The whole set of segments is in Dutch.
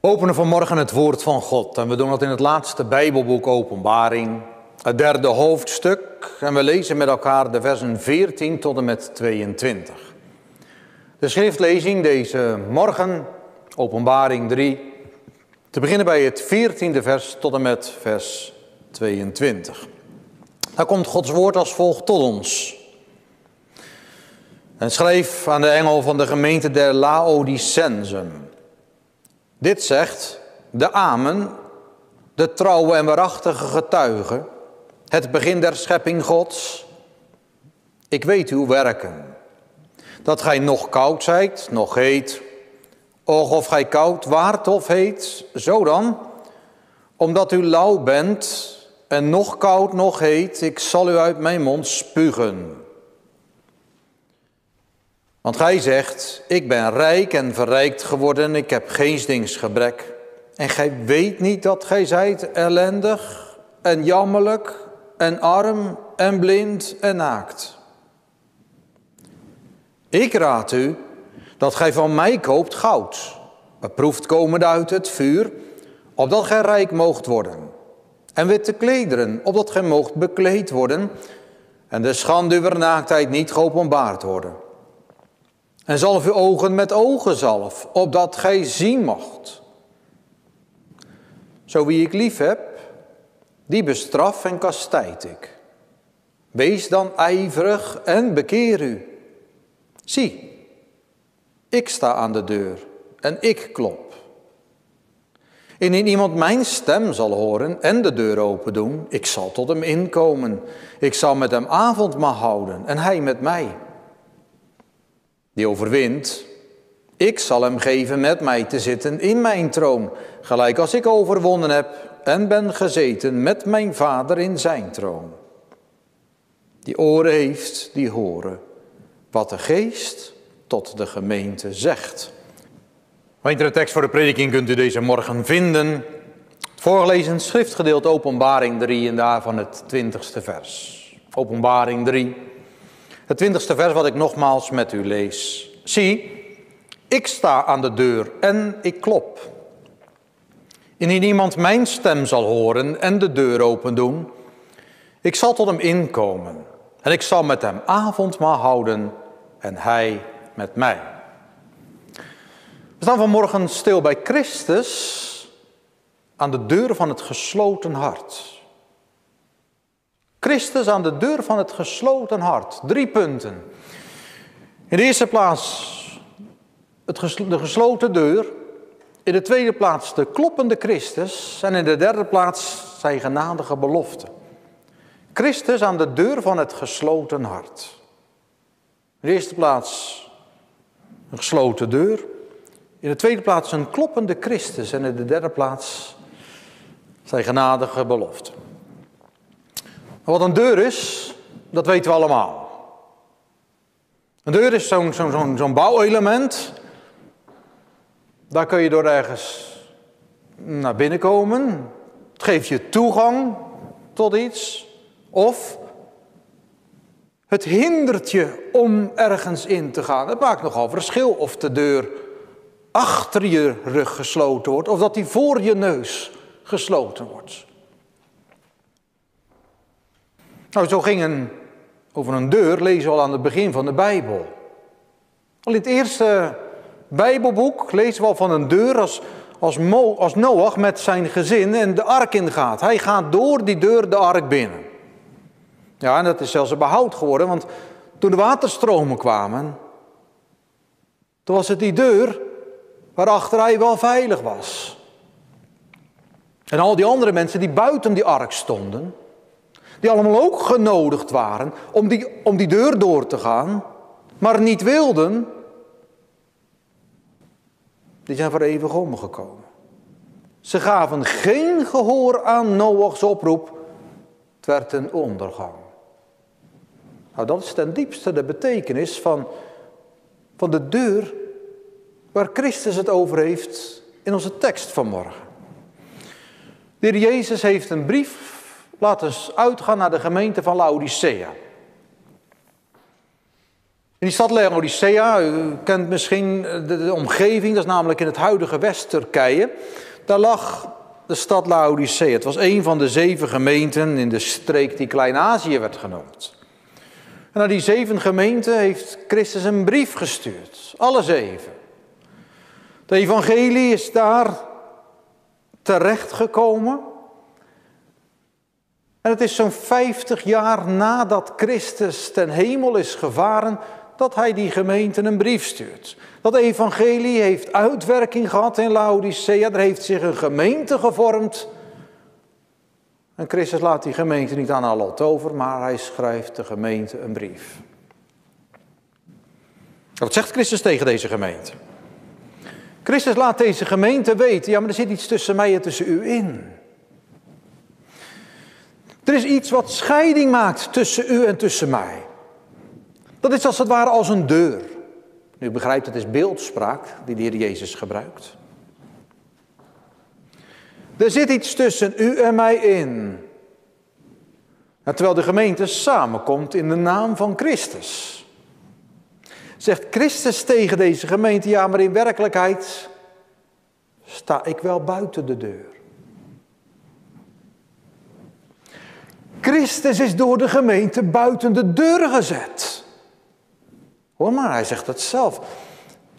openen vanmorgen het woord van God en we doen dat in het laatste Bijbelboek Openbaring, het derde hoofdstuk en we lezen met elkaar de versen 14 tot en met 22. De schriftlezing deze morgen, Openbaring 3, te beginnen bij het 14e vers tot en met vers 22. Daar komt Gods woord als volgt tot ons. En schreef aan de engel van de gemeente der Laodicensen. Dit zegt de Amen, de trouwe en waarachtige getuige, het begin der schepping Gods. Ik weet uw werken, dat gij nog koud zijt, nog heet. Och, of gij koud waart of heet, zo dan, omdat u lauw bent en nog koud, nog heet, ik zal u uit mijn mond spugen. Want gij zegt, ik ben rijk en verrijkt geworden, ik heb geen gebrek. En gij weet niet dat gij zijt ellendig en jammerlijk en arm en blind en naakt. Ik raad u dat gij van mij koopt goud, beproefd komende uit het vuur, opdat gij rijk moogt worden. En witte klederen, opdat gij moogt bekleed worden en de schande uw naaktheid niet geopenbaard worden. En zalf uw ogen met ogenzalf, opdat gij zien mocht. Zo wie ik lief heb, die bestraf en kastijd ik. Wees dan ijverig en bekeer u. Zie, ik sta aan de deur en ik klop. Indien iemand mijn stem zal horen en de deur open doen, ik zal tot hem inkomen. Ik zal met hem avondmaal houden en hij met mij die overwint, ik zal hem geven met mij te zitten in mijn troon, gelijk als ik overwonnen heb en ben gezeten met mijn vader in zijn troon. Die oren heeft, die horen wat de geest tot de gemeente zegt. de tekst voor de prediking kunt u deze morgen vinden. Het voorgelezen schriftgedeelte Openbaring 3 en daarvan het twintigste vers. Openbaring 3, het twintigste vers wat ik nogmaals met u lees. Zie, ik sta aan de deur en ik klop. Indien iemand mijn stem zal horen en de deur open doen, ik zal tot hem inkomen en ik zal met hem avondmaal houden en hij met mij. We staan vanmorgen stil bij Christus aan de deur van het gesloten hart. Christus aan de deur van het gesloten hart. Drie punten. In de eerste plaats het de gesloten deur. In de tweede plaats de kloppende Christus. En in de derde plaats zijn genadige belofte. Christus aan de deur van het gesloten hart. In de eerste plaats een gesloten deur. In de tweede plaats een kloppende Christus. En in de derde plaats zijn genadige belofte. Wat een deur is, dat weten we allemaal. Een deur is zo'n zo'n bouwelement. Daar kun je door ergens naar binnen komen. Het geeft je toegang tot iets. Of het hindert je om ergens in te gaan. Het maakt nogal verschil of de deur achter je rug gesloten wordt of dat die voor je neus gesloten wordt. Nou, zo ging een, over een deur, lezen we al aan het begin van de Bijbel. Al in het eerste Bijbelboek lezen we al van een deur als, als, als Noach met zijn gezin en de ark ingaat. Hij gaat door die deur de ark binnen. Ja, en dat is zelfs een behoud geworden, want toen de waterstromen kwamen, toen was het die deur waarachter hij wel veilig was. En al die andere mensen die buiten die ark stonden, die allemaal ook genodigd waren om die, om die deur door te gaan, maar niet wilden, die zijn voor eeuwig omgekomen. Ze gaven geen gehoor aan Noach's oproep. Het werd een ondergang. Nou, dat is ten diepste de betekenis van, van de deur waar Christus het over heeft in onze tekst vanmorgen. De heer Jezus heeft een brief laten uitgaan naar de gemeente van Laodicea. In die stad Laodicea, u kent misschien de, omgeving, dat is namelijk in het huidige West-Turkije. Daar lag de stad Laodicea. Het was een van de zeven gemeenten in de streek die Klein-Azië werd genoemd. En naar die zeven gemeenten heeft Christus een brief gestuurd. Alle zeven. De evangelie is daar terechtgekomen. En het is zo'n 50 jaar nadat Christus ten hemel is gevaren dat hij die gemeente een brief stuurt. Dat evangelie heeft uitwerking gehad in Laodicea. Er heeft zich een gemeente gevormd. En Christus laat die gemeente niet aan lot over, maar hij schrijft de gemeente een brief. Wat zegt Christus tegen deze gemeente? Christus laat deze gemeente weten, ja maar er zit iets tussen mij en tussen u in. Er is iets wat scheiding maakt tussen u en tussen mij. Dat is als het ware als een deur. Nu begrijpt, het is beeldspraak die de Heer Jezus gebruikt. Er zit iets tussen u en mij in. terwijl de gemeente samenkomt in de naam van Christus. Zegt Christus tegen deze gemeente, ja, maar in werkelijkheid sta ik wel buiten de deur. Christus is door de gemeente buiten de deur gezet. Hoor maar, hij zegt het zelf.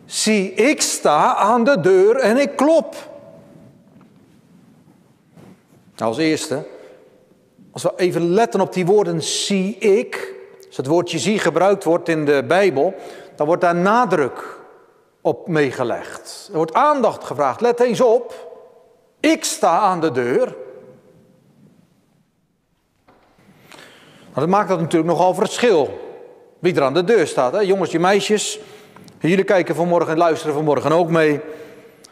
Zie, ik sta aan de deur en ik klop. Nou, als eerste, als we even letten op die woorden zie ik, als het woordje zie gebruikt wordt in de Bijbel, dan wordt daar nadruk op meegelegd. Er wordt aandacht gevraagd. Let eens op. Ik sta aan de deur. Nou, dat maakt dat natuurlijk nogal verschil. Wie er aan de deur staat. Hè? Jongens en meisjes. Jullie kijken vanmorgen en luisteren vanmorgen ook mee.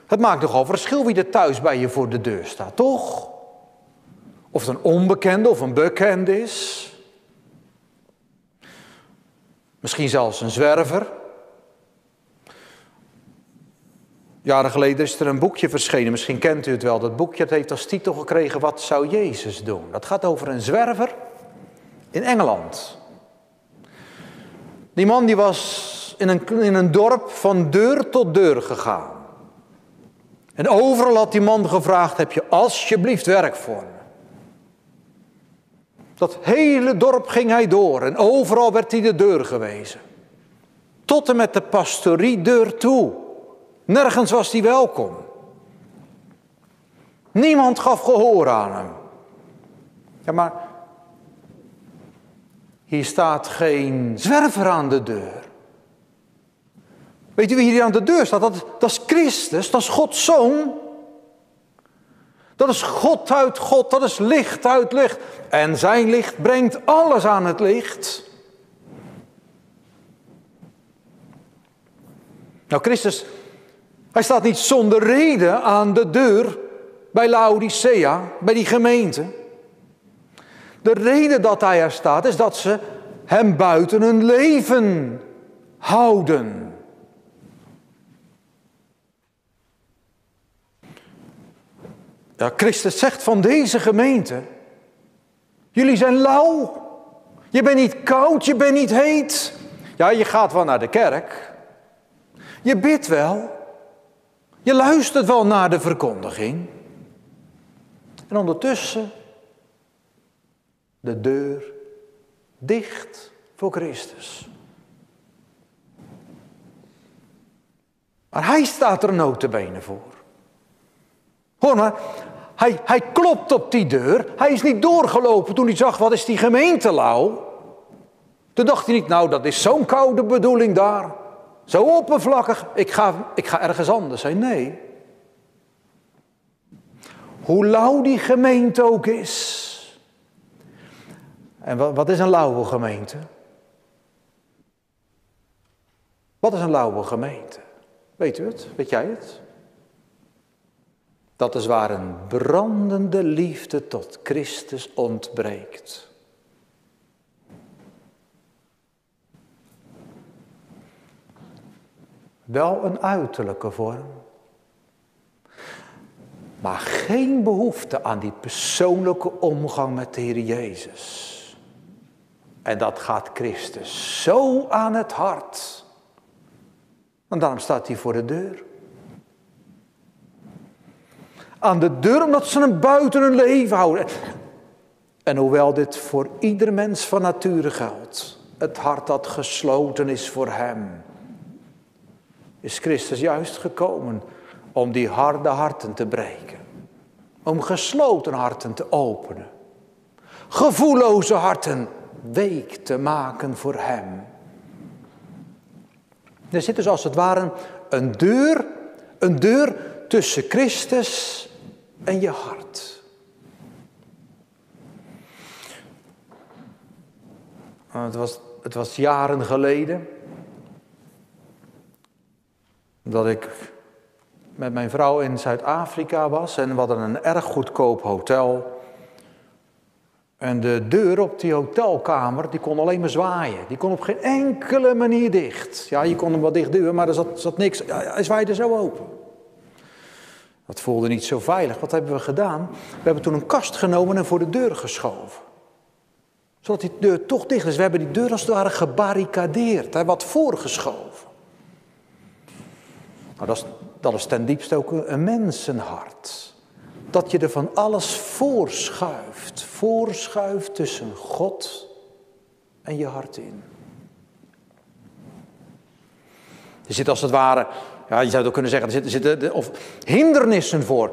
Het maakt nogal verschil wie er thuis bij je voor de deur staat, toch? Of het een onbekende of een bekende is. Misschien zelfs een zwerver. Jaren geleden is er een boekje verschenen, misschien kent u het wel. Dat boekje heeft als titel gekregen Wat zou Jezus doen? Dat gaat over een zwerver in Engeland. Die man die was in een, in een dorp van deur tot deur gegaan. En overal had die man gevraagd, heb je alsjeblieft werk voor me? Dat hele dorp ging hij door en overal werd hij de deur gewezen. Tot en met de pastoriedeur toe. Nergens was hij welkom. Niemand gaf gehoor aan hem. Ja, maar hier staat geen zwerver aan de deur. Weet u wie hier aan de deur staat? Dat, dat is Christus, dat is Gods zoon. Dat is God uit God, dat is licht uit licht. En zijn licht brengt alles aan het licht. Nou, Christus, hij staat niet zonder reden aan de deur bij Laodicea, bij die gemeente. De reden dat hij er staat is dat ze hem buiten hun leven houden. Ja, Christus zegt van deze gemeente, jullie zijn lauw. Je bent niet koud, je bent niet heet. Ja, je gaat wel naar de kerk. Je bidt wel. Je luistert wel naar de verkondiging. En ondertussen de deur dicht voor Christus. Maar hij staat er notenbenen voor. Hoor maar, hij, hij klopt op die deur. Hij is niet doorgelopen toen hij zag, wat is die gemeente lauw? Toen dacht hij niet, nou dat is zo'n koude bedoeling daar. Zo oppervlakkig, ik ga, ik ga ergens anders zijn. Nee. Hoe lauw die gemeente ook is. En wat, wat is een lauwe gemeente? Wat is een lauwe gemeente? Weet u het? Weet jij het? Dat is waar een brandende liefde tot Christus ontbreekt. Wel een uiterlijke vorm, maar geen behoefte aan die persoonlijke omgang met de Heer Jezus. En dat gaat Christus zo aan het hart. En daarom staat hij voor de deur. Aan de deur omdat ze hem buiten hun leven houden. En hoewel dit voor ieder mens van nature geldt, het hart dat gesloten is voor hem, is Christus juist gekomen om die harde harten te breken. Om gesloten harten te openen. Gevoelloze harten week te maken voor Hem. Er zit dus als het ware een deur, een deur tussen Christus en je hart. Het was, het was jaren geleden dat ik met mijn vrouw in Zuid-Afrika was en we hadden een erg goedkoop hotel. En de deur op die hotelkamer, die kon alleen maar zwaaien. Die kon op geen enkele manier dicht. Ja, je kon hem wel dicht duwen, maar er zat, zat niks. Hij zwaaide zo open. Dat voelde niet zo veilig. Wat hebben we gedaan? We hebben toen een kast genomen en voor de deur geschoven. Zodat die deur toch dicht is. We hebben die deur als het ware gebarricadeerd. Hij wat voorgeschoven. Nou, dat is, dat is ten diepste ook een mensenhart. Dat je er van alles voorschuift. Voorschuift tussen God en je hart in. Er zit als het ware, ja, je zou het ook kunnen zeggen, er zitten, zitten of hindernissen voor.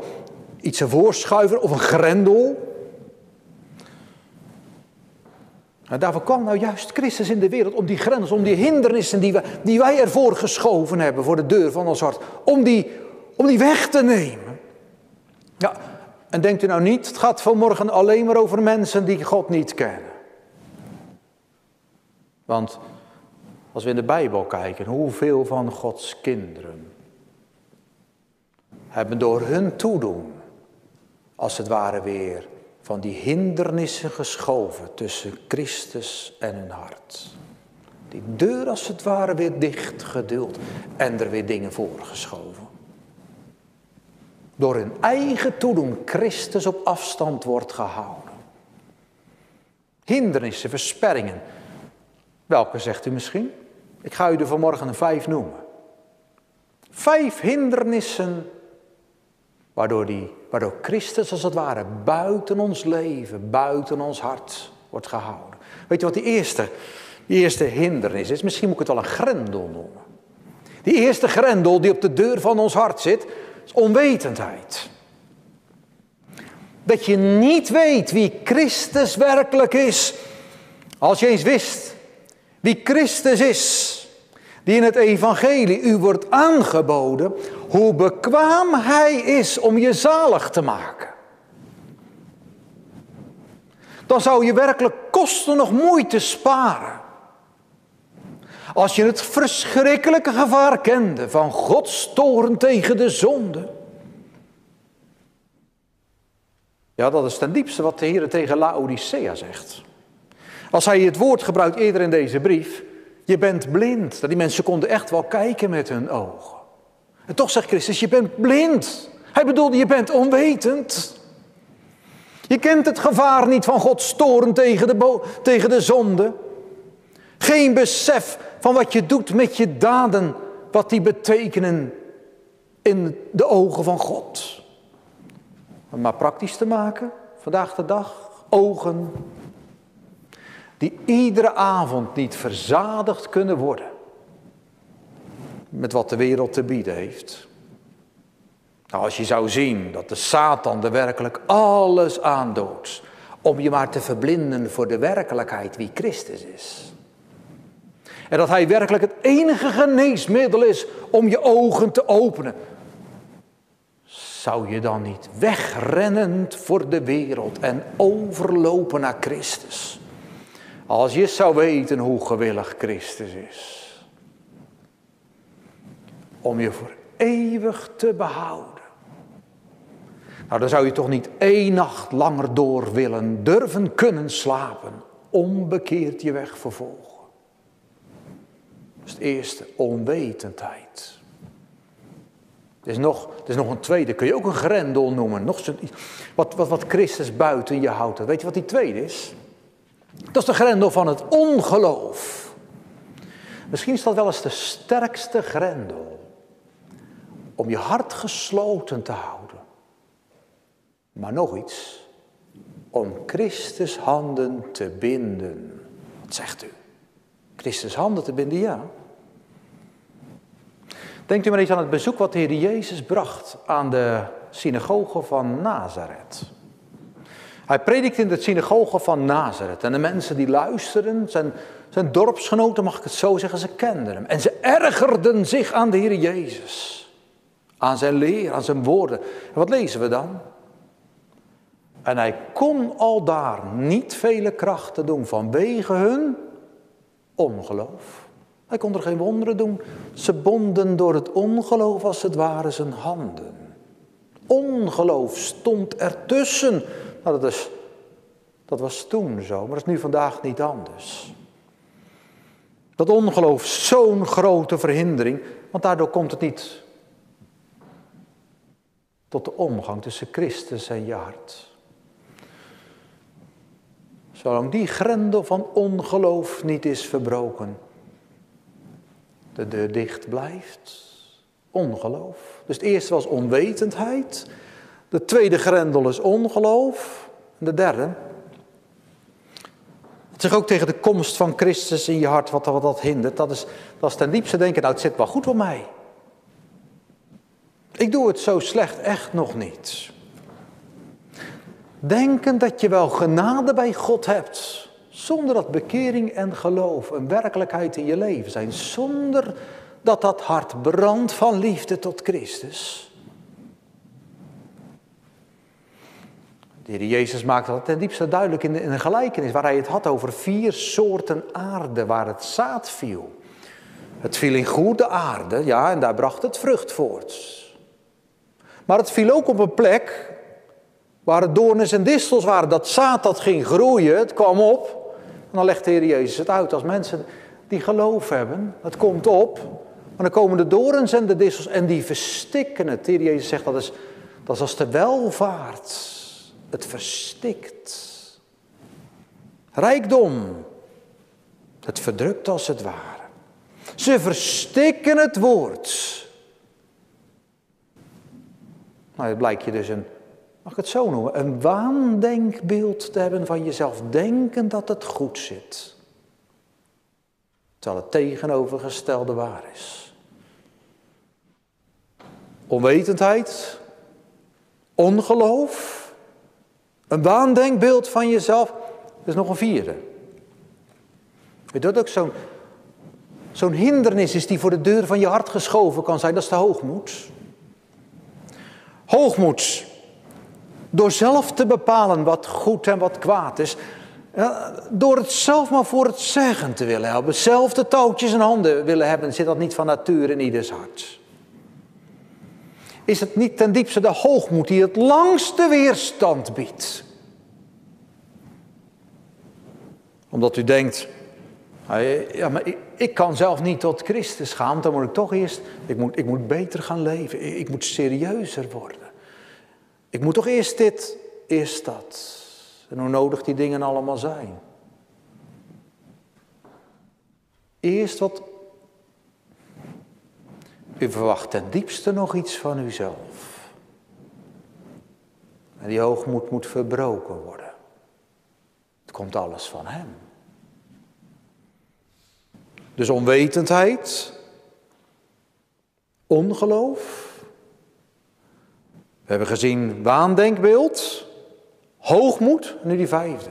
Iets ervoor schuiven of een grendel. En daarvoor kwam nou juist Christus in de wereld om die grens, om die hindernissen die, we, die wij ervoor geschoven hebben voor de deur van ons hart, om die, om die weg te nemen. Ja, en denkt u nou niet, het gaat vanmorgen alleen maar over mensen die God niet kennen. Want als we in de Bijbel kijken, hoeveel van Gods kinderen hebben door hun toedoen, als het ware weer van die hindernissen geschoven tussen Christus en hun hart. Die deur als het ware weer dicht geduld en er weer dingen voorgeschoven. Door hun eigen toedoen Christus op afstand wordt gehouden. Hindernissen, versperringen. Welke zegt u misschien? Ik ga u er vanmorgen vijf noemen. Vijf hindernissen Waardoor, die, waardoor Christus als het ware buiten ons leven, buiten ons hart wordt gehouden. Weet je wat die eerste, die eerste hindernis is? Misschien moet ik het wel een grendel noemen. Die eerste grendel die op de deur van ons hart zit, onwetendheid. Dat je niet weet wie Christus werkelijk is. Als je eens wist wie Christus is, die in het evangelie u wordt aangeboden, hoe bekwaam hij is om je zalig te maken. Dan zou je werkelijk kosten nog moeite sparen. Als je het verschrikkelijke gevaar kende van Gods toren tegen de zonde. Ja, dat is ten diepste wat de Heer tegen Laodicea zegt. Als hij het woord gebruikt eerder in deze brief, je bent blind. Die mensen konden echt wel kijken met hun ogen. En toch zegt Christus, je bent blind. Hij bedoelde, je bent onwetend. Je kent het gevaar niet van Gods toren tegen de, tegen de zonde. Geen besef van wat je doet met je daden, wat die betekenen in de ogen van God. Om maar praktisch te maken, vandaag de dag, ogen die iedere avond niet verzadigd kunnen worden met wat de wereld te bieden heeft. Nou, als je zou zien dat de Satan er werkelijk alles aandoet om je maar te verblinden voor de werkelijkheid wie Christus is. En dat hij werkelijk het enige geneesmiddel is om je ogen te openen. Zou je dan niet wegrennend voor de wereld en overlopen naar Christus? Als je zou weten hoe gewillig Christus is. Om je voor eeuwig te behouden. Nou, dan zou je toch niet één nacht langer door willen, durven kunnen slapen. Onbekeerd je weg vervolgen. Is het eerste, onwetendheid. Er is, nog, er is nog een tweede, kun je ook een grendel noemen. Nog zo, wat, wat, wat Christus buiten je houdt. Weet je wat die tweede is? Dat is de grendel van het ongeloof. Misschien is dat wel eens de sterkste grendel. Om je hart gesloten te houden. Maar nog iets. Om Christus handen te binden. Wat zegt u? Christus handen te binden, ja. Denkt u maar eens aan het bezoek wat de Heer Jezus bracht aan de synagoge van Nazareth. Hij predikt in de synagoge van Nazareth. En de mensen die luisterden, zijn, zijn dorpsgenoten, mag ik het zo zeggen, ze kenden hem. En ze ergerden zich aan de Heer Jezus. Aan zijn leer, aan zijn woorden. En wat lezen we dan? En hij kon al daar niet vele krachten doen vanwege hun ongeloof. Hij kon er geen wonderen doen. Ze bonden door het ongeloof als het ware zijn handen. Ongeloof stond ertussen. Nou, dat, is, dat was toen zo, maar dat is nu vandaag niet anders. Dat ongeloof zo'n grote verhindering, want daardoor komt het niet tot de omgang tussen Christus en je. Zolang die grendel van ongeloof niet is verbroken, de deur dicht blijft. Ongeloof. Dus het eerste was onwetendheid. De tweede grendel is ongeloof. En de derde. Het ook tegen de komst van Christus in je hart wat, wat dat hindert. Dat is, dat is ten diepste denken, nou het zit wel goed voor mij. Ik doe het zo slecht echt nog niet. Denken dat je wel genade bij God hebt. Zonder dat bekering en geloof een werkelijkheid in je leven zijn. Zonder dat dat hart brandt van liefde tot Christus. De Heer Jezus maakte dat ten diepste duidelijk in, in een gelijkenis waar hij het had over vier soorten aarde waar het zaad viel. Het viel in goede aarde, ja, en daar bracht het vrucht voort. Maar het viel ook op een plek waar het doornen en distels waren. Dat zaad dat ging groeien, het kwam op. En dan legt de Heer Jezus het uit als mensen die geloof hebben. Het komt op, maar dan komen de dorens en de dissels en die verstikken het. De Heer Jezus zegt dat is, dat is als de welvaart. Het verstikt. Rijkdom. Het verdrukt als het ware. Ze verstikken het woord. Nou, het blijkt je dus een mag ik het zo noemen, een waandenkbeeld te hebben van jezelf. Denken dat het goed zit. Terwijl het tegenovergestelde waar is. Onwetendheid, ongeloof, een waandenkbeeld van jezelf. Er is nog een vierde. Weet dat ook zo'n hindernis is die voor de deur van je hart geschoven kan zijn? Dat is de hoogmoed. Hoogmoed door zelf te bepalen wat goed en wat kwaad is. Door het zelf maar voor het zeggen te willen hebben. Zelf de touwtjes in handen willen hebben. Zit dat niet van nature in ieders hart? Is het niet ten diepste de hoogmoed die het langste weerstand biedt? Omdat u denkt, ja, maar ik, ik, kan zelf niet tot Christus gaan, dan moet ik toch eerst, ik moet, ik moet beter gaan leven, ik moet serieuzer worden. Ik moet toch eerst dit, eerst dat. En hoe nodig die dingen allemaal zijn. Eerst wat. U verwacht ten diepste nog iets van uzelf. En die hoogmoed moet verbroken worden. Het komt alles van Hem. Dus onwetendheid, ongeloof, we hebben gezien waandenkbeeld, hoogmoed, nu die vijfde.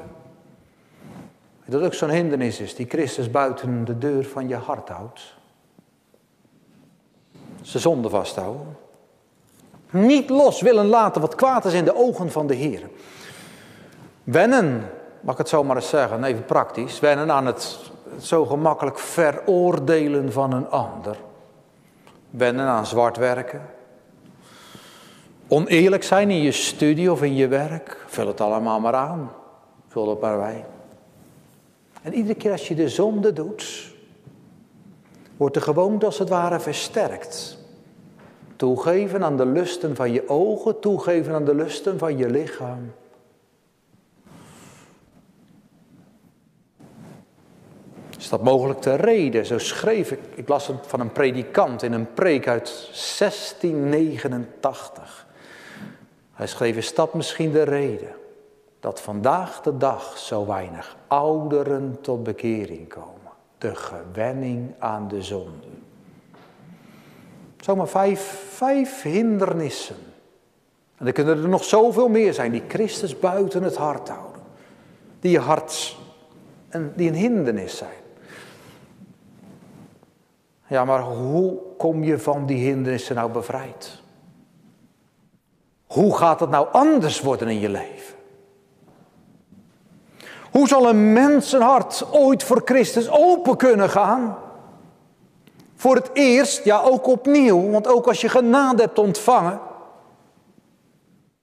Dat ook zo'n hindernis is die Christus buiten de deur van je hart houdt. Ze zonde vasthouden. Niet los willen laten wat kwaad is in de ogen van de Heer. Wennen, mag ik het zo maar eens zeggen, even praktisch. Wennen aan het, het zo gemakkelijk veroordelen van een ander. Wennen aan zwart werken. Oneerlijk zijn in je studie of in je werk, vul het allemaal maar aan. Vul het maar bij. En iedere keer als je de zonde doet, wordt de gewoonte als het ware versterkt. Toegeven aan de lusten van je ogen, toegeven aan de lusten van je lichaam. dat mogelijk te reden? Zo schreef ik, ik las het van een predikant in een preek uit 1689. Hij schreef, is dat misschien de reden dat vandaag de dag zo weinig ouderen tot bekering komen? De gewenning aan de zonde. Zomaar vijf, vijf hindernissen. En er kunnen er nog zoveel meer zijn die Christus buiten het hart houden. Die je hart en die een hindernis zijn. Ja, maar hoe kom je van die hindernissen nou bevrijd? Hoe gaat het nou anders worden in je leven? Hoe zal een mensenhart ooit voor Christus open kunnen gaan? Voor het eerst, ja ook opnieuw, want ook als je genade hebt ontvangen,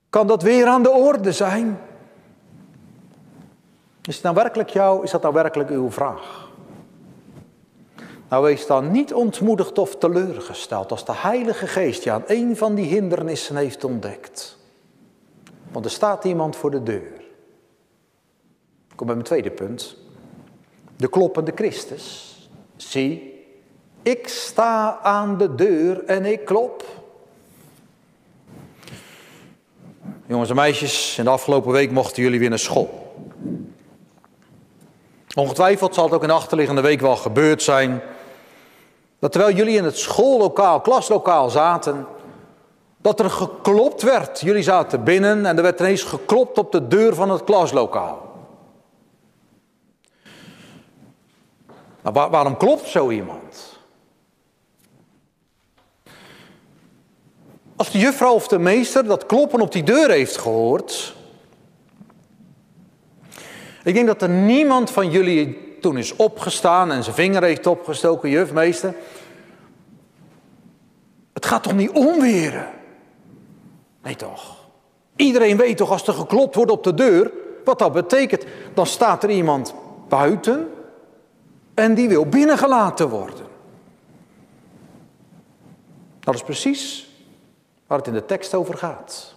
kan dat weer aan de orde zijn. Is, het nou werkelijk jou, is dat nou werkelijk uw vraag? Nou, wees dan niet ontmoedigd of teleurgesteld als de Heilige Geest je aan een van die hindernissen heeft ontdekt. Want er staat iemand voor de deur. Ik kom bij mijn tweede punt. De kloppende Christus. Zie, ik sta aan de deur en ik klop. Jongens en meisjes, in de afgelopen week mochten jullie weer naar school. Ongetwijfeld zal het ook in de achterliggende week wel gebeurd zijn. Dat terwijl jullie in het schoollokaal, klaslokaal zaten, dat er geklopt werd. Jullie zaten binnen en er werd ineens geklopt op de deur van het klaslokaal. Nou, waarom klopt zo iemand? Als de juffrouw of de meester dat kloppen op die deur heeft gehoord. Ik denk dat er niemand van jullie toen is opgestaan en zijn vinger heeft opgestoken, juf, meester. Het gaat toch niet omweren? Nee toch? Iedereen weet toch als er geklopt wordt op de deur, wat dat betekent. Dan staat er iemand buiten en die wil binnengelaten worden. Dat is precies waar het in de tekst over gaat.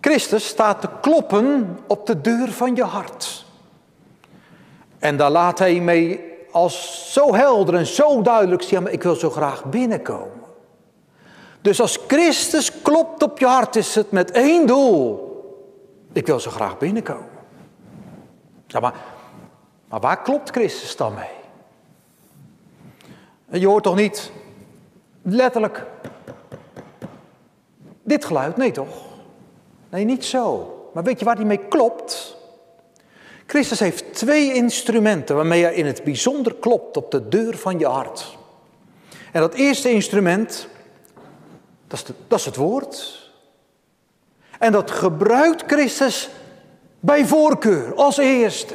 Christus staat te kloppen op de deur van je hart. En daar laat hij mee als zo helder en zo duidelijk zien, maar ik wil zo graag binnenkomen. Dus als Christus klopt op je hart, is het met één doel. Ik wil zo graag binnenkomen. Ja, maar, maar waar klopt Christus dan mee? Je hoort toch niet letterlijk dit geluid? Nee toch? Nee, niet zo. Maar weet je waar die mee klopt? Christus heeft twee instrumenten waarmee hij in het bijzonder klopt op de deur van je hart. En dat eerste instrument, dat is, is het woord. En dat gebruikt Christus bij voorkeur als eerste.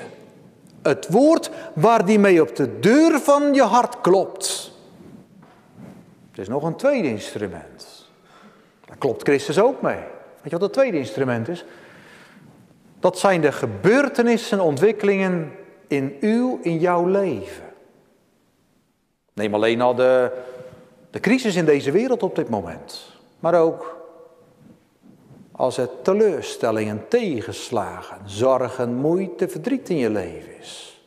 Het woord waar die mee op de deur van je hart klopt. Er is nog een tweede instrument. Daar klopt Christus ook mee. Weet je wat het tweede instrument is? Dat zijn de gebeurtenissen en ontwikkelingen in uw, in jouw leven. Neem alleen al de, de crisis in deze wereld op dit moment. Maar ook als er teleurstellingen, tegenslagen, zorgen, moeite, verdriet in je leven is.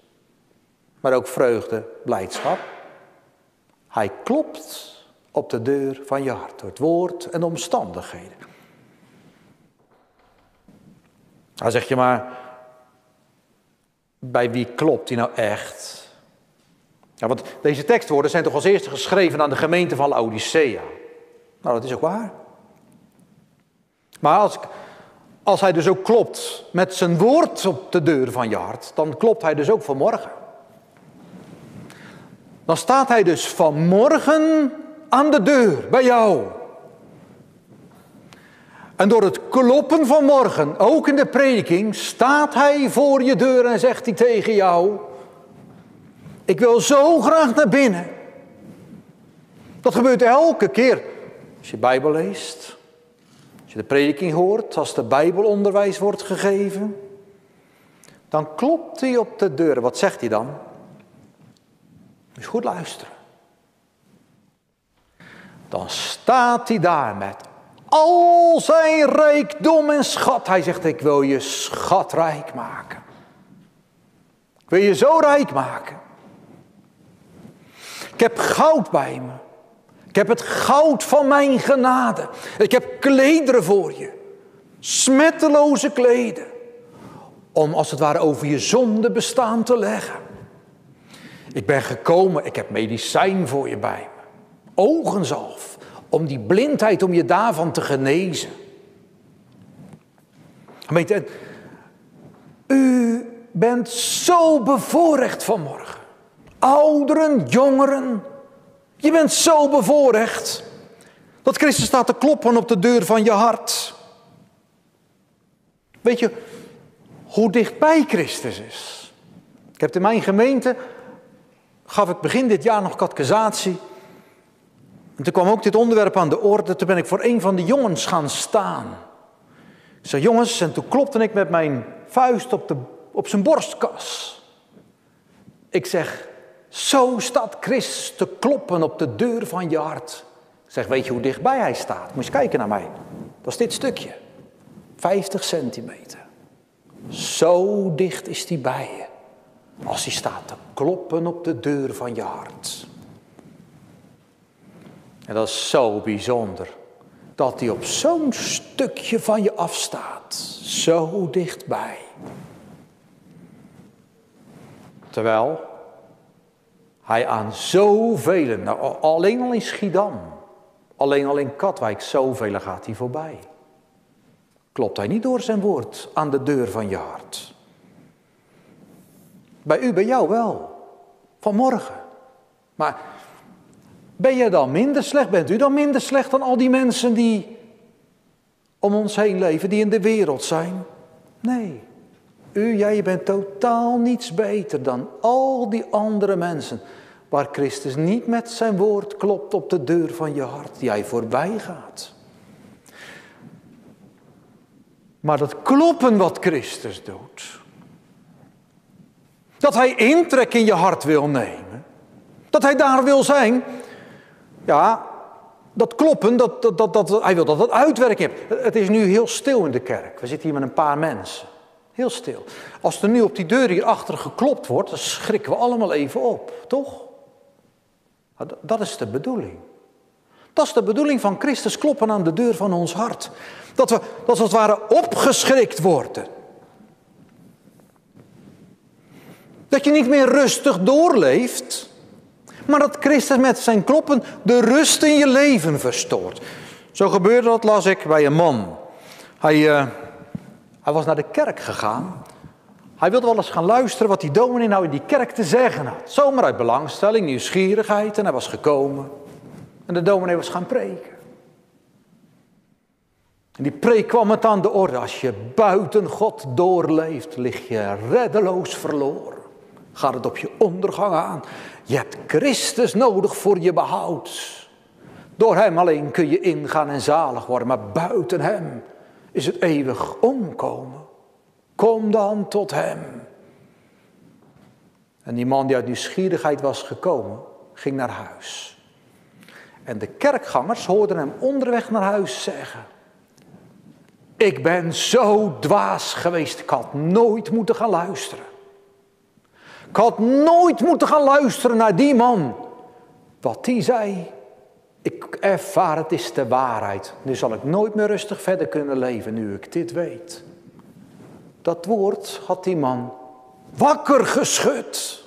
Maar ook vreugde, blijdschap. Hij klopt op de deur van je hart door het woord en de omstandigheden. Dan zeg je maar, bij wie klopt die nou echt? Ja, want deze tekstwoorden zijn toch als eerste geschreven aan de gemeente van Laodicea. Nou, dat is ook waar. Maar als, als hij dus ook klopt met zijn woord op de deur van je hart, dan klopt hij dus ook vanmorgen. Dan staat hij dus vanmorgen aan de deur bij jou. En door het kloppen van morgen, ook in de prediking, staat hij voor je deur en zegt hij tegen jou: Ik wil zo graag naar binnen. Dat gebeurt elke keer als je Bijbel leest, als je de prediking hoort, als de Bijbelonderwijs wordt gegeven. Dan klopt hij op de deur. Wat zegt hij dan? Dus goed luisteren. Dan staat hij daar met al zijn rijkdom en schat. Hij zegt, ik wil je schatrijk maken. Ik wil je zo rijk maken. Ik heb goud bij me. Ik heb het goud van mijn genade. Ik heb klederen voor je. Smetteloze kleden. Om als het ware over je zonde bestaan te leggen. Ik ben gekomen, ik heb medicijn voor je bij me. Ogenzalf. Om die blindheid, om je daarvan te genezen. U bent zo bevoorrecht vanmorgen. Ouderen, jongeren. Je bent zo bevoorrecht. Dat Christus staat te kloppen op de deur van je hart. Weet je hoe dichtbij Christus is? Ik heb in mijn gemeente, gaf ik begin dit jaar nog catechisatie. En toen kwam ook dit onderwerp aan de orde. Toen ben ik voor een van de jongens gaan staan. Ik zei, jongens, en toen klopte ik met mijn vuist op, de, op zijn borstkas. Ik zeg, zo staat Christus te kloppen op de deur van je hart. Ik zeg, weet je hoe dichtbij hij staat? Moet je kijken naar mij. Dat is dit stukje. 50 centimeter. Zo dicht is hij bij je. Als hij staat te kloppen op de deur van je hart. En dat is zo bijzonder. Dat hij op zo'n stukje van je afstaat. Zo dichtbij. Terwijl hij aan zoveel, nou, alleen al in Schiedam, alleen al in Katwijk, zoveel gaat hij voorbij. Klopt hij niet door zijn woord aan de deur van je hart? Bij u, bij jou wel. Vanmorgen. Maar ben je dan minder slecht? Bent u dan minder slecht dan al die mensen die om ons heen leven, die in de wereld zijn? Nee. U, jij bent totaal niets beter dan al die andere mensen. Waar Christus niet met zijn woord klopt op de deur van je hart, jij voorbij gaat. Maar dat kloppen wat Christus doet. Dat hij intrek in je hart wil nemen. Dat hij daar wil zijn. Ja, dat kloppen, dat, dat, dat, dat, hij wil dat het uitwerking heeft. Het is nu heel stil in de kerk. We zitten hier met een paar mensen. Heel stil. Als er nu op die deur hierachter geklopt wordt, dan schrikken we allemaal even op, toch? Dat is de bedoeling. Dat is de bedoeling van Christus kloppen aan de deur van ons hart. Dat we, dat we als het ware opgeschrikt worden. Dat je niet meer rustig doorleeft, maar dat Christus met zijn kloppen de rust in je leven verstoort. Zo gebeurde dat, las ik, bij een man. Hij, uh, hij was naar de kerk gegaan. Hij wilde wel eens gaan luisteren wat die dominee nou in die kerk te zeggen had. Zomaar uit belangstelling, nieuwsgierigheid en hij was gekomen. En de dominee was gaan preken. En die preek kwam het aan de orde. Als je buiten God doorleeft, lig je reddeloos verloren. Gaat het op je ondergang aan. Je hebt Christus nodig voor je behoud. Door Hem alleen kun je ingaan en zalig worden. Maar buiten Hem is het eeuwig omkomen. Kom dan tot Hem. En die man die uit nieuwsgierigheid was gekomen, ging naar huis. En de kerkgangers hoorden hem onderweg naar huis zeggen: Ik ben zo dwaas geweest, ik had nooit moeten gaan luisteren. Ik had nooit moeten gaan luisteren naar die man. Wat die zei, ik ervaar het is de waarheid. Nu zal ik nooit meer rustig verder kunnen leven nu ik dit weet. Dat woord had die man wakker geschud.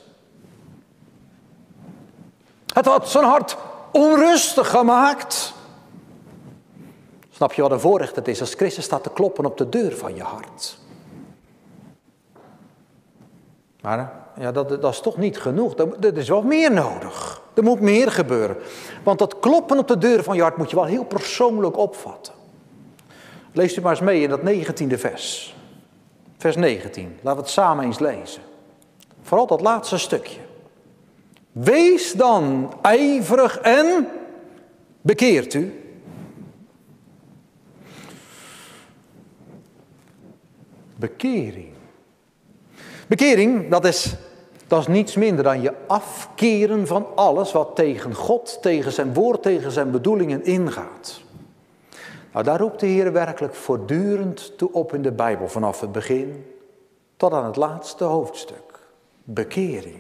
Het had zijn hart onrustig gemaakt. Snap je wat een voorrecht het is als Christus staat te kloppen op de deur van je hart? Maar ja, dat, dat is toch niet genoeg. Er, is wel meer nodig. Er moet meer gebeuren. Want dat kloppen op de deur van je hart moet je wel heel persoonlijk opvatten. Lees u maar eens mee in dat negentiende vers. Vers 19. Laten we het samen eens lezen. Vooral dat laatste stukje. Wees dan ijverig en bekeert u. Bekering. Bekering, dat is, dat is niets minder dan je afkeren van alles wat tegen God, tegen zijn woord, tegen zijn bedoelingen ingaat. Nou, daar roept de Heer werkelijk voortdurend toe op in de Bijbel, vanaf het begin tot aan het laatste hoofdstuk. bekering.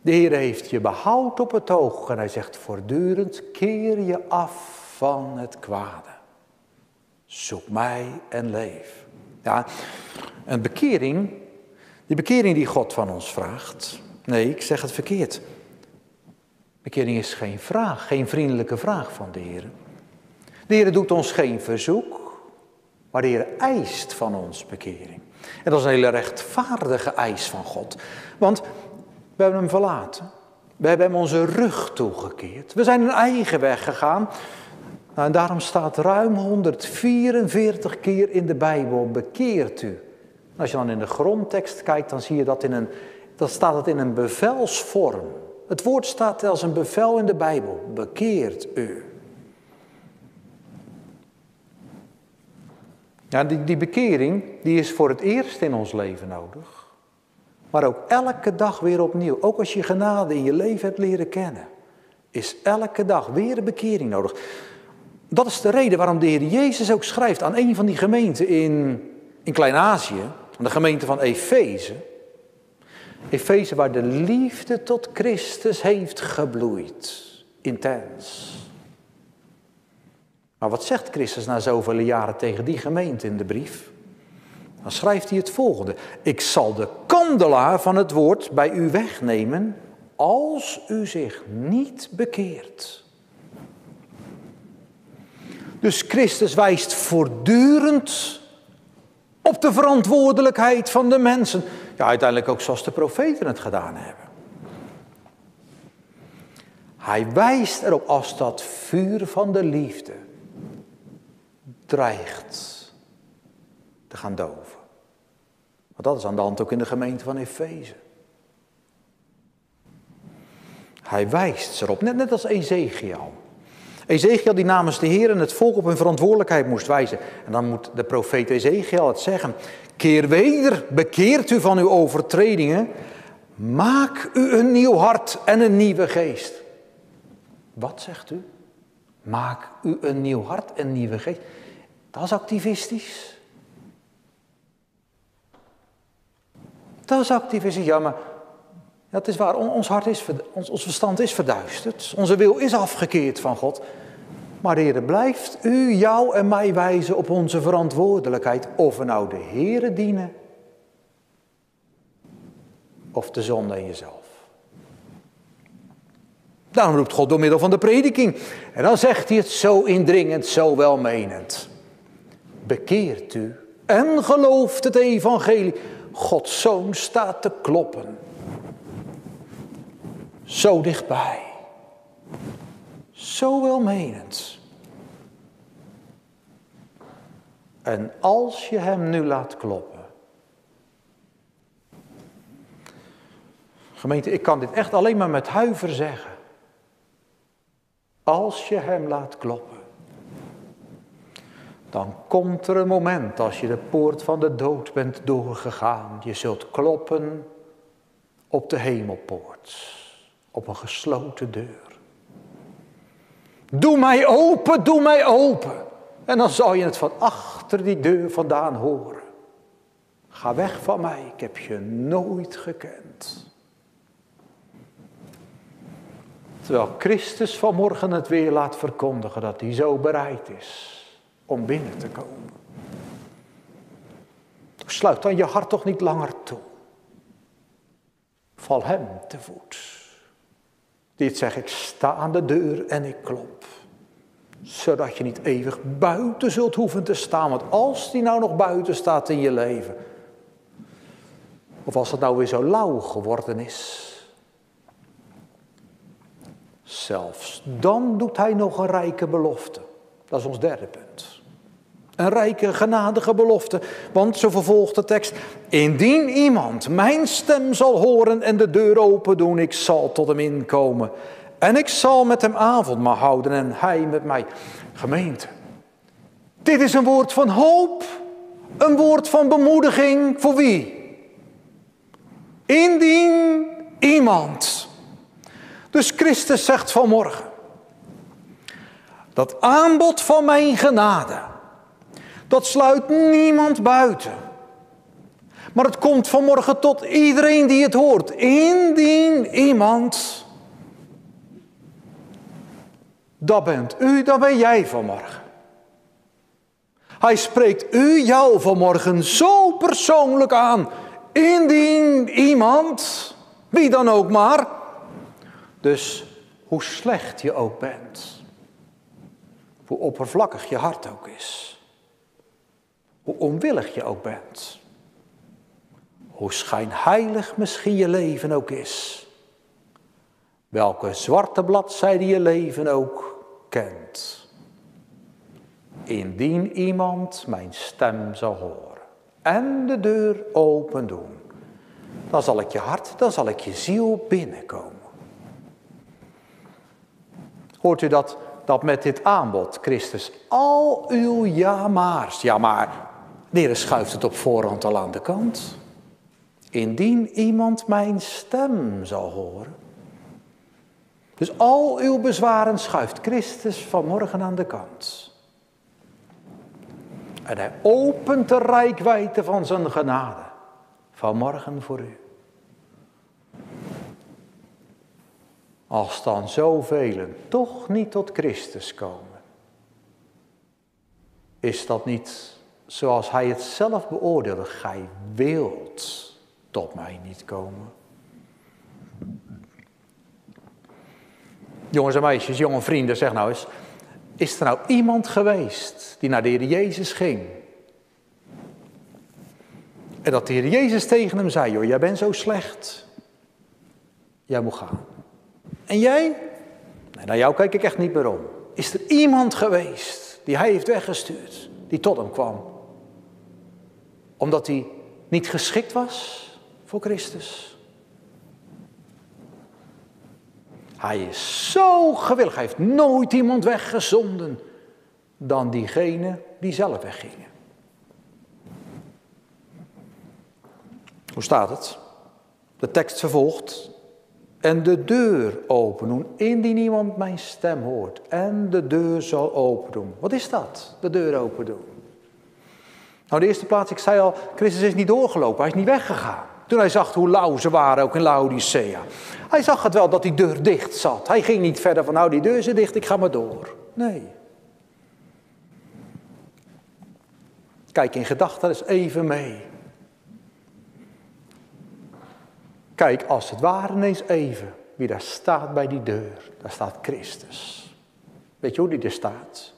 De Heer heeft je behoud op het oog en hij zegt voortdurend, keer je af van het kwade. Zoek mij en leef. Ja, een bekering, die bekering die God van ons vraagt. Nee, ik zeg het verkeerd. Bekering is geen vraag, geen vriendelijke vraag van de Heer. De Heer doet ons geen verzoek, maar de Heer eist van ons bekering. En dat is een hele rechtvaardige eis van God. Want we hebben hem verlaten. We hebben hem onze rug toegekeerd. We zijn een eigen weg gegaan. Nou, en daarom staat ruim 144 keer in de Bijbel, bekeert u. als je dan in de grondtekst kijkt, dan zie je dat in een, dan staat het in een bevelsvorm. Het woord staat als een bevel in de Bijbel, bekeert u. Ja, die, die bekering die is voor het eerst in ons leven nodig. Maar ook elke dag weer opnieuw. Ook als je genade in je leven hebt leren kennen. Is elke dag weer een bekering nodig. Dat is de reden waarom de Heer Jezus ook schrijft aan een van die gemeenten in, in Klein-Azië. De gemeente van Efeze. Efeze waar de liefde tot Christus heeft gebloeid. Intens. Maar wat zegt Christus na zoveel jaren tegen die gemeente in de brief? Dan schrijft hij het volgende. Ik zal de kandelaar van het woord bij u wegnemen als u zich niet bekeert. Dus Christus wijst voortdurend op de verantwoordelijkheid van de mensen. Ja, uiteindelijk ook zoals de profeten het gedaan hebben. Hij wijst erop als dat vuur van de liefde dreigt te gaan doven. Want dat is aan de hand ook in de gemeente van Efeze. Hij wijst erop, net, net als Ezekiel. Ezekiel die namens de Heer en het volk op hun verantwoordelijkheid moest wijzen. En dan moet de profeet Ezekiel het zeggen. Keer weder, bekeert u van uw overtredingen. Maak u een nieuw hart en een nieuwe geest. Wat zegt u? Maak u een nieuw hart en een nieuwe geest. Dat is activistisch. Dat is activistisch. Ja, dat is waar. Ons hart is, ons, ons verstand is verduisterd. Onze wil is afgekeerd van God. Maar Heer, blijft u jou en mij wijzen op onze verantwoordelijkheid. Of we nou de Heere dienen. Of de zonde in jezelf. Daarom roept God door middel van de prediking. En dan zegt hij het zo indringend, zo welmenend bekeert u en gelooft het evangelie. Gods zoon staat te kloppen. Zo dichtbij. Zo welmenend. En als je hem nu laat kloppen. Gemeente, ik kan dit echt alleen maar met huiver zeggen. Als je hem laat kloppen dan komt er een moment als je de poort van de dood bent doorgegaan. Je zult kloppen op de hemelpoort, op een gesloten deur. Doe mij open, doe mij open. En dan zal je het van achter die deur vandaan horen. Ga weg van mij, ik heb je nooit gekend. Terwijl Christus vanmorgen het weer laat verkondigen dat hij zo bereid is om binnen te komen. Sluit dan je hart toch niet langer toe. Val hem te voet. Dit zeg ik sta aan de deur en ik klop. Zodat je niet eeuwig buiten zult hoeven te staan. Want als die nou nog buiten staat in je leven. Of als het nou weer zo lauw geworden is. Zelfs dan doet hij nog een rijke belofte. Dat is ons derde punt. Een rijke, genadige belofte. Want, zo vervolgt de tekst, indien iemand mijn stem zal horen en de deur open doen, ik zal tot hem inkomen. En ik zal met hem avondmaal houden en hij met mij. Gemeente, dit is een woord van hoop, een woord van bemoediging voor wie? Indien iemand. Dus Christus zegt vanmorgen, dat aanbod van mijn genade dat sluit niemand buiten. Maar het komt vanmorgen tot iedereen die het hoort. Indien iemand. Dat bent u, dat ben jij vanmorgen. Hij spreekt u, jou vanmorgen zo persoonlijk aan. Indien iemand, wie dan ook maar. Dus hoe slecht je ook bent. Hoe oppervlakkig je hart ook is. Hoe onwillig je ook bent. Hoe schijnheilig misschien je leven ook is. Welke zwarte bladzijde je leven ook kent. Indien iemand mijn stem zal horen en de deur open doen, dan zal ik je hart, dan zal ik je ziel binnenkomen. Hoort u dat, dat met dit aanbod, Christus, al uw ja maar's, ja maar, de schuift het op voorhand al aan de kant. Indien iemand mijn stem zal horen. Dus al uw bezwaren schuift Christus vanmorgen aan de kant. En hij opent de rijkwijde van zijn genade vanmorgen voor u. Als dan zoveel toch niet tot Christus komen, is dat niet zoals hij het zelf beoordeelde, gij wilt tot mij niet komen. Jongens en meisjes, jonge vrienden, zeg nou eens, is er nou iemand geweest die naar de Heer Jezus ging? En dat de Heer Jezus tegen hem zei, joh, jij bent zo slecht. Jij moet gaan. En jij? Nee, naar jou kijk ik echt niet meer om. Is er iemand geweest die hij heeft weggestuurd, die tot hem kwam? Omdat hij niet geschikt was voor Christus. Hij is zo gewillig. Hij heeft nooit iemand weggezonden dan diegene die zelf weggingen. Hoe staat het? De tekst vervolgt. En de deur open doen, indien iemand mijn stem hoort. En de deur zal open doen. Wat is dat? De deur open doen. Nou, de eerste plaats, ik zei al, Christus is niet doorgelopen, hij is niet weggegaan. Toen hij zag hoe lauw ze waren, ook in Laodicea. Hij zag het wel dat die deur dicht zat. Hij ging niet verder van, nou die deur is dicht, ik ga maar door. Nee. Kijk in gedachten eens even mee. Kijk als het ware ineens even wie daar staat bij die deur. Daar staat Christus. Weet je hoe die er staat?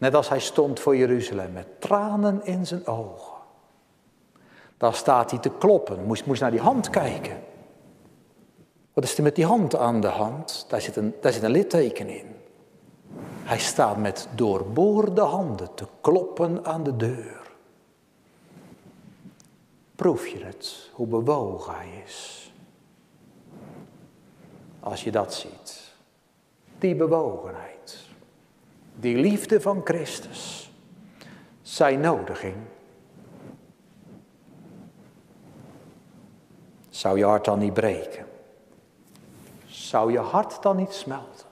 Net als hij stond voor Jeruzalem met tranen in zijn ogen. Daar staat hij te kloppen. Moest, moest naar die hand kijken. Wat is er met die hand aan de hand? Daar zit een, daar zit een litteken in. Hij staat met doorboorde handen te kloppen aan de deur. Proef je het, hoe bewogen hij is? Als je dat ziet. Die bewogenheid. Die liefde van Christus. Zijn nodiging Zou je hart dan niet breken? Zou je hart dan niet smelten?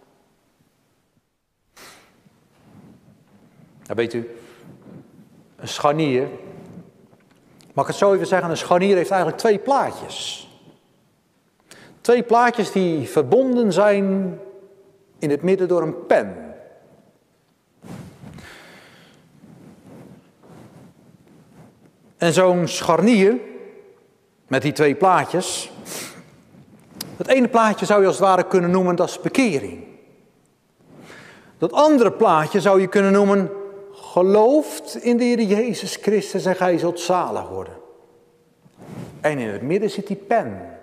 Nou weet u, een scharnier, mag ik het zo even zeggen, een scharnier heeft eigenlijk twee plaatjes. Twee plaatjes die verbonden zijn in het midden door een pen. En zo'n scharnier, met die twee plaatjes. Het ene plaatje zou je als het ware kunnen noemen, dat is bekering. Dat andere plaatje zou je kunnen noemen, gelooft in de Heer Jezus Christus en gij zult zalig worden. En in het midden zit die pen.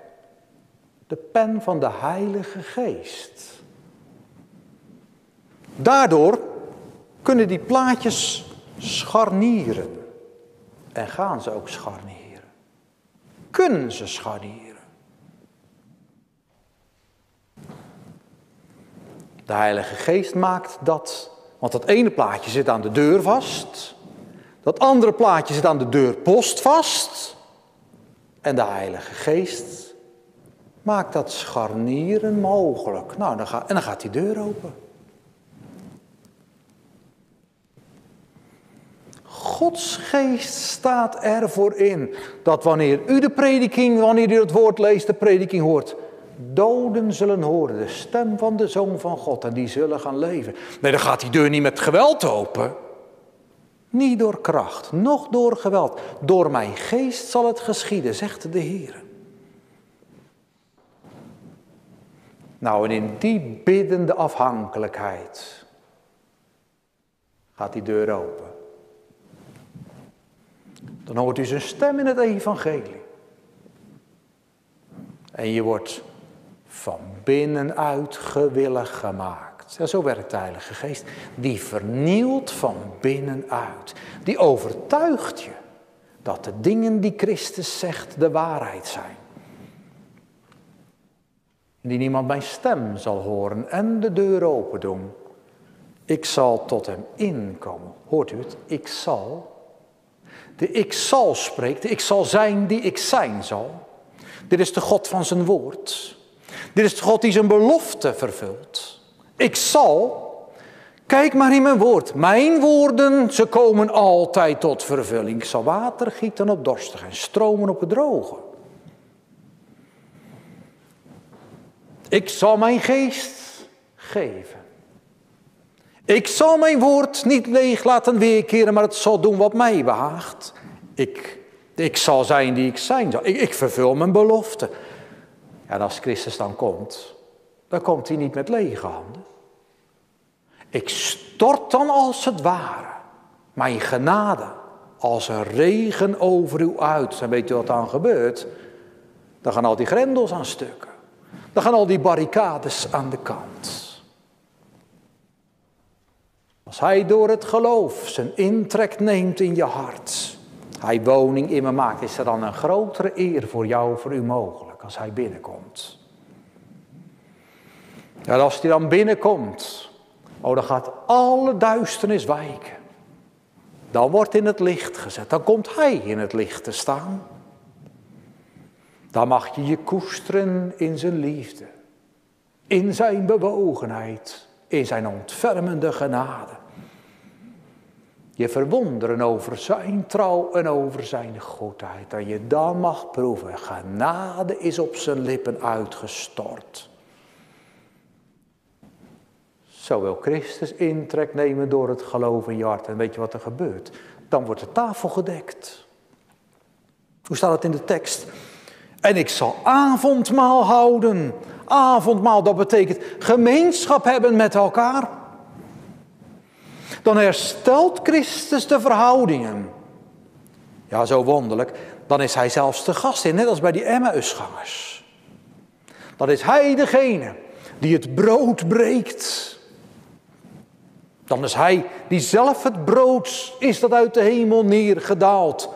De pen van de Heilige Geest. Daardoor kunnen die plaatjes scharnieren. En gaan ze ook scharnieren kunnen ze scharnieren. De Heilige Geest maakt dat, want dat ene plaatje zit aan de deur vast, dat andere plaatje zit aan de deurpost vast, en de Heilige Geest maakt dat scharnieren mogelijk. Nou, dan en dan gaat die deur open. Gods geest staat ervoor in dat wanneer u de prediking, wanneer u het woord leest, de prediking hoort, doden zullen horen de stem van de Zoon van God en die zullen gaan leven. Nee, dan gaat die deur niet met geweld open. Niet door kracht, noch door geweld. Door mijn geest zal het geschieden, zegt de Heer. Nou, en in die biddende afhankelijkheid gaat die deur open. Dan hoort u zijn stem in het evangelie. En je wordt van binnenuit gewillig gemaakt. Zo werkt de Heilige Geest. Die vernielt van binnenuit. Die overtuigt je dat de dingen die Christus zegt de waarheid zijn. Die niemand mijn stem zal horen en de deur open doen. Ik zal tot hem inkomen. Hoort u het? Ik zal. De ik zal spreekt. De ik zal zijn die ik zijn zal. Dit is de God van zijn woord. Dit is de God die zijn belofte vervult. Ik zal. Kijk maar in mijn woord. Mijn woorden, ze komen altijd tot vervulling. Ik zal water gieten op dorstig en stromen op het droge. Ik zal mijn geest geven. Ik zal mijn woord niet leeg laten weerkeren, maar het zal doen wat mij behaagt. Ik, ik zal zijn die ik zijn zal. Ik, ik vervul mijn belofte. En als Christus dan komt, dan komt hij niet met lege handen. Ik stort dan als het ware mijn genade als een regen over u uit. En weet je wat dan gebeurt? Dan gaan al die grendels aan stukken. Dan gaan al die barricades aan de kant. Als hij door het geloof zijn intrek neemt in je hart, hij woning in me maakt, is er dan een grotere eer voor jou, voor u mogelijk, als hij binnenkomt. En als hij dan binnenkomt, oh dan gaat alle duisternis wijken. Dan wordt in het licht gezet, dan komt hij in het licht te staan. Dan mag je je koesteren in zijn liefde, in zijn bewogenheid, in zijn ontfermende genade. Je verwonderen over zijn trouw en over zijn goedheid. En je dan mag proeven, genade is op zijn lippen uitgestort. Zo wil Christus intrek nemen door het geloof je hart. En weet je wat er gebeurt? Dan wordt de tafel gedekt. Hoe staat het in de tekst? En ik zal avondmaal houden. Avondmaal, dat betekent gemeenschap hebben met elkaar. Dan herstelt Christus de verhoudingen. Ja, zo wonderlijk. Dan is hij zelfs de gast in, net als bij die Emmausgangers. Dan is hij degene die het brood breekt. Dan is hij die zelf het brood is dat uit de hemel neergedaald.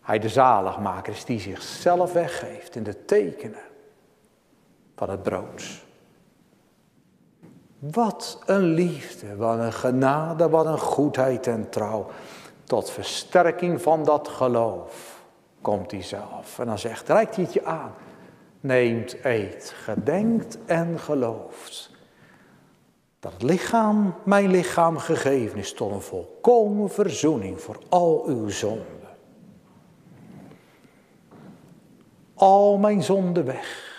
Hij de zaligmaker is die zichzelf weggeeft in de tekenen van het brood. Wat een liefde, wat een genade, wat een goedheid en trouw. Tot versterking van dat geloof komt hij zelf. En dan zegt, reikt hij het je aan. Neemt, eet, gedenkt en gelooft. Dat het lichaam, mijn lichaam gegeven is tot een volkomen verzoening voor al uw zonden. Al mijn zonden weg,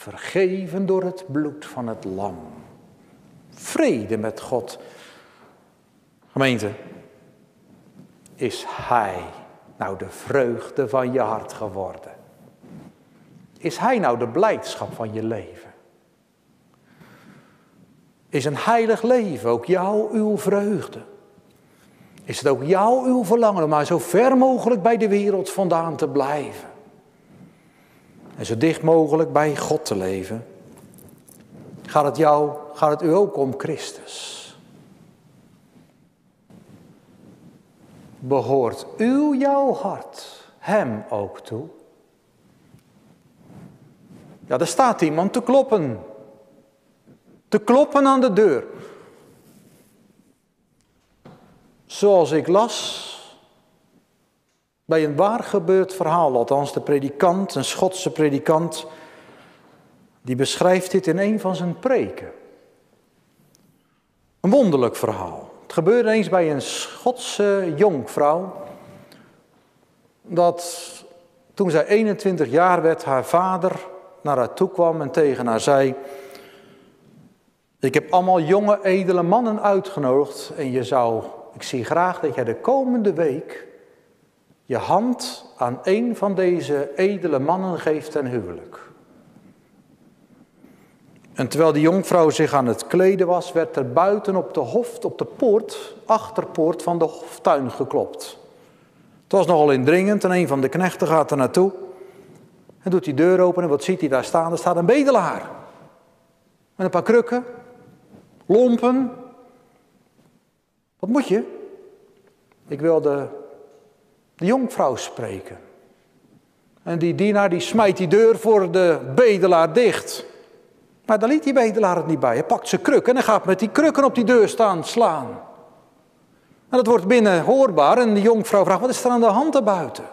vergeven door het bloed van het lam vrede met God. Gemeente, is Hij nou de vreugde van je hart geworden? Is Hij nou de blijdschap van je leven? Is een heilig leven ook jou uw vreugde? Is het ook jou uw verlangen om maar zo ver mogelijk bij de wereld vandaan te blijven? En zo dicht mogelijk bij God te leven? Gaat het, jou, gaat het u ook om Christus? Behoort u jouw hart hem ook toe? Ja, er staat iemand te kloppen. Te kloppen aan de deur. Zoals ik las bij een waar gebeurd verhaal, althans de predikant, een Schotse predikant, die beschrijft dit in een van zijn preken. Een wonderlijk verhaal. Het gebeurde eens bij een Schotse jonkvrouw dat toen zij 21 jaar werd, haar vader naar haar toe kwam en tegen haar zei: Ik heb allemaal jonge, edele mannen uitgenodigd en je zou, ik zie graag dat jij de komende week je hand aan een van deze edele mannen geeft ten huwelijk. En terwijl die jonkvrouw zich aan het kleden was, werd er buiten op de hof, op de poort, achterpoort van de hoftuin geklopt. Het was nogal indringend en een van de knechten gaat er naartoe. En doet die deur open en wat ziet hij daar staan? Er staat een bedelaar. Met een paar krukken, lompen. Wat moet je? Ik wil de, de jonkvrouw spreken. En die dienaar die smijt die deur voor de bedelaar dicht. Maar daar liet die bedelaar het niet bij. Hij pakt zijn kruk en hij gaat met die krukken op die deur staan slaan. En dat wordt binnen hoorbaar en de jonkvrouw vraagt, wat is er aan de hand daarbuiten?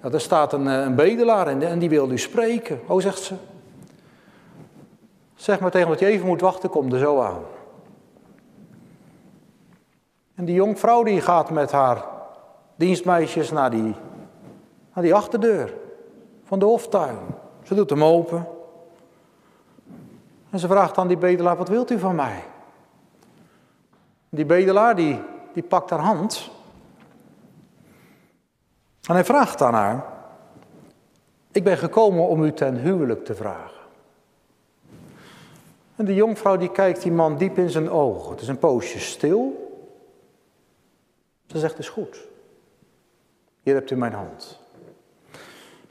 Nou, er staat een, eh, een bedelaar en die wil u spreken. Oh, zegt ze. Zeg maar tegen dat je even moet wachten, kom er zo aan. En die jonkvrouw die gaat met haar dienstmeisjes naar die, naar die achterdeur van de hoftuin. Ze doet hem open. En ze vraagt aan die bedelaar, wat wilt u van mij? Die bedelaar die die pakt haar hand. En hij vraagt aan haar: Ik ben gekomen om u ten huwelijk te vragen. En de jonkvrouw die kijkt die man diep in zijn ogen. Het is een poosje stil. Ze zegt: Is goed. Hier hebt u mijn hand.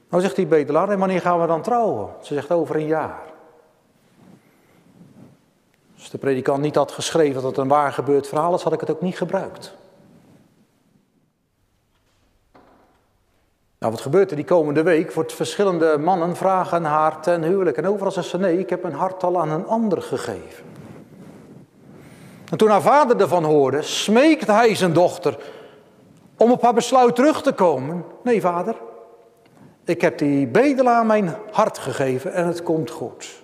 Nou zegt die bedelaar: En wanneer gaan we dan trouwen? Ze zegt: Over een jaar. Als de predikant niet had geschreven dat het een waar gebeurd verhaal is, had ik het ook niet gebruikt. Nou, wat gebeurt er die komende week? Wordt verschillende mannen vragen haar ten huwelijk. En overal zegt ze, nee, ik heb mijn hart al aan een ander gegeven. En toen haar vader ervan hoorde, smeekte hij zijn dochter om op haar besluit terug te komen. Nee, vader, ik heb die bedelaar mijn hart gegeven en het komt goed.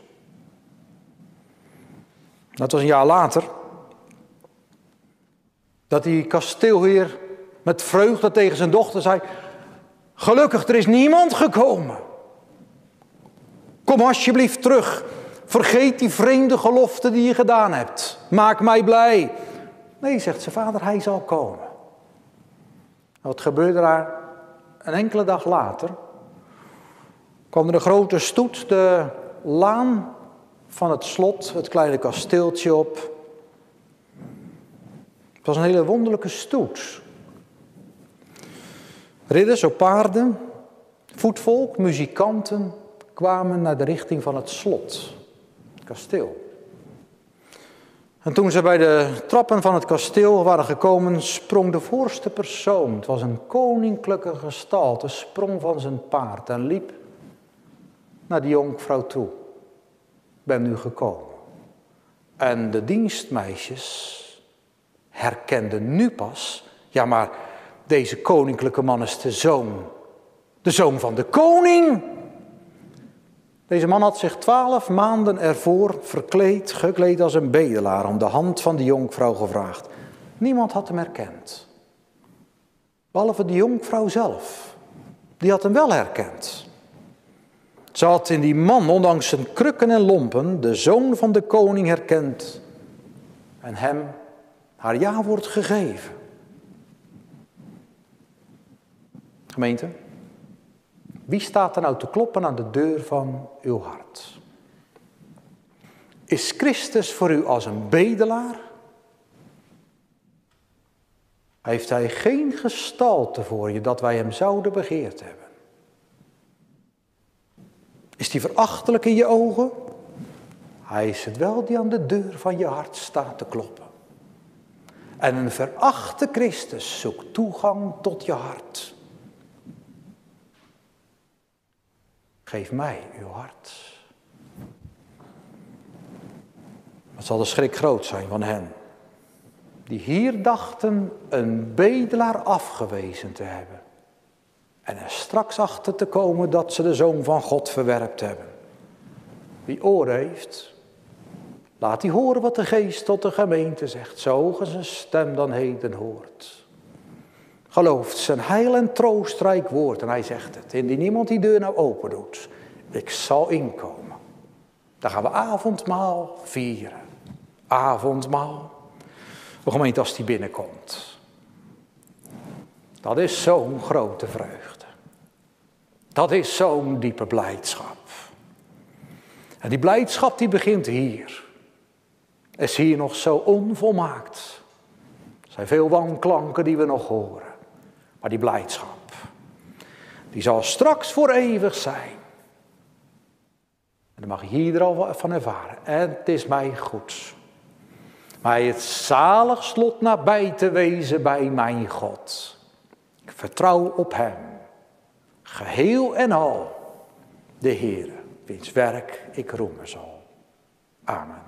Dat was een jaar later. Dat die kasteelheer met vreugde tegen zijn dochter zei: Gelukkig, er is niemand gekomen. Kom alsjeblieft terug. Vergeet die vreemde gelofte die je gedaan hebt. Maak mij blij. Nee, zegt ze, vader, hij zal komen. Wat gebeurde daar? Een enkele dag later kwam er een grote stoet de laan van het slot, het kleine kasteeltje op. Het was een hele wonderlijke stoet. Ridders op paarden, voetvolk, muzikanten kwamen naar de richting van het slot, het kasteel. En toen ze bij de trappen van het kasteel waren gekomen, sprong de voorste persoon, het was een koninklijke gestalte, sprong van zijn paard en liep naar de jonkvrouw toe ben nu gekomen. En de dienstmeisjes herkenden nu pas, ja maar deze koninklijke man is de zoon, de zoon van de koning. Deze man had zich twaalf maanden ervoor verkleed, gekleed als een bedelaar, om de hand van de jonkvrouw gevraagd. Niemand had hem herkend. Behalve de jonkvrouw zelf. Die had hem wel herkend. Ze had in die man, ondanks zijn krukken en lompen, de zoon van de koning herkend en hem haar ja wordt gegeven. Gemeente, wie staat er nou te kloppen aan de deur van uw hart? Is Christus voor u als een bedelaar? Heeft hij geen gestalte voor je dat wij hem zouden begeerd hebben? Is die verachtelijk in je ogen? Hij is het wel die aan de deur van je hart staat te kloppen. En een verachte Christus zoekt toegang tot je hart. Geef mij uw hart. Wat zal de schrik groot zijn van hen die hier dachten een bedelaar afgewezen te hebben. En er straks achter te komen dat ze de zoon van God verwerpt hebben. Wie oren heeft, Laat hij horen wat de geest tot de gemeente zegt, zo zijn stem dan heden hoort. Gelooft zijn heil en troostrijk woord. En hij zegt het, indien niemand die deur nou open doet, ik zal inkomen. Dan gaan we avondmaal vieren. Avondmaal. De gemeente als die binnenkomt. Dat is zo'n grote vreugde. Dat is zo'n diepe blijdschap. En die blijdschap die begint hier. Is hier nog zo onvolmaakt. Er zijn veel wanklanken die we nog horen. Maar die blijdschap, die zal straks voor eeuwig zijn. En mag je hier er al van ervaren. En het is mij goed. Mij het zalig slot nabij te wezen bij mijn God. Ik vertrouw op Hem. Geheel en al. De Heer, wiens werk ik roemen zal. Amen.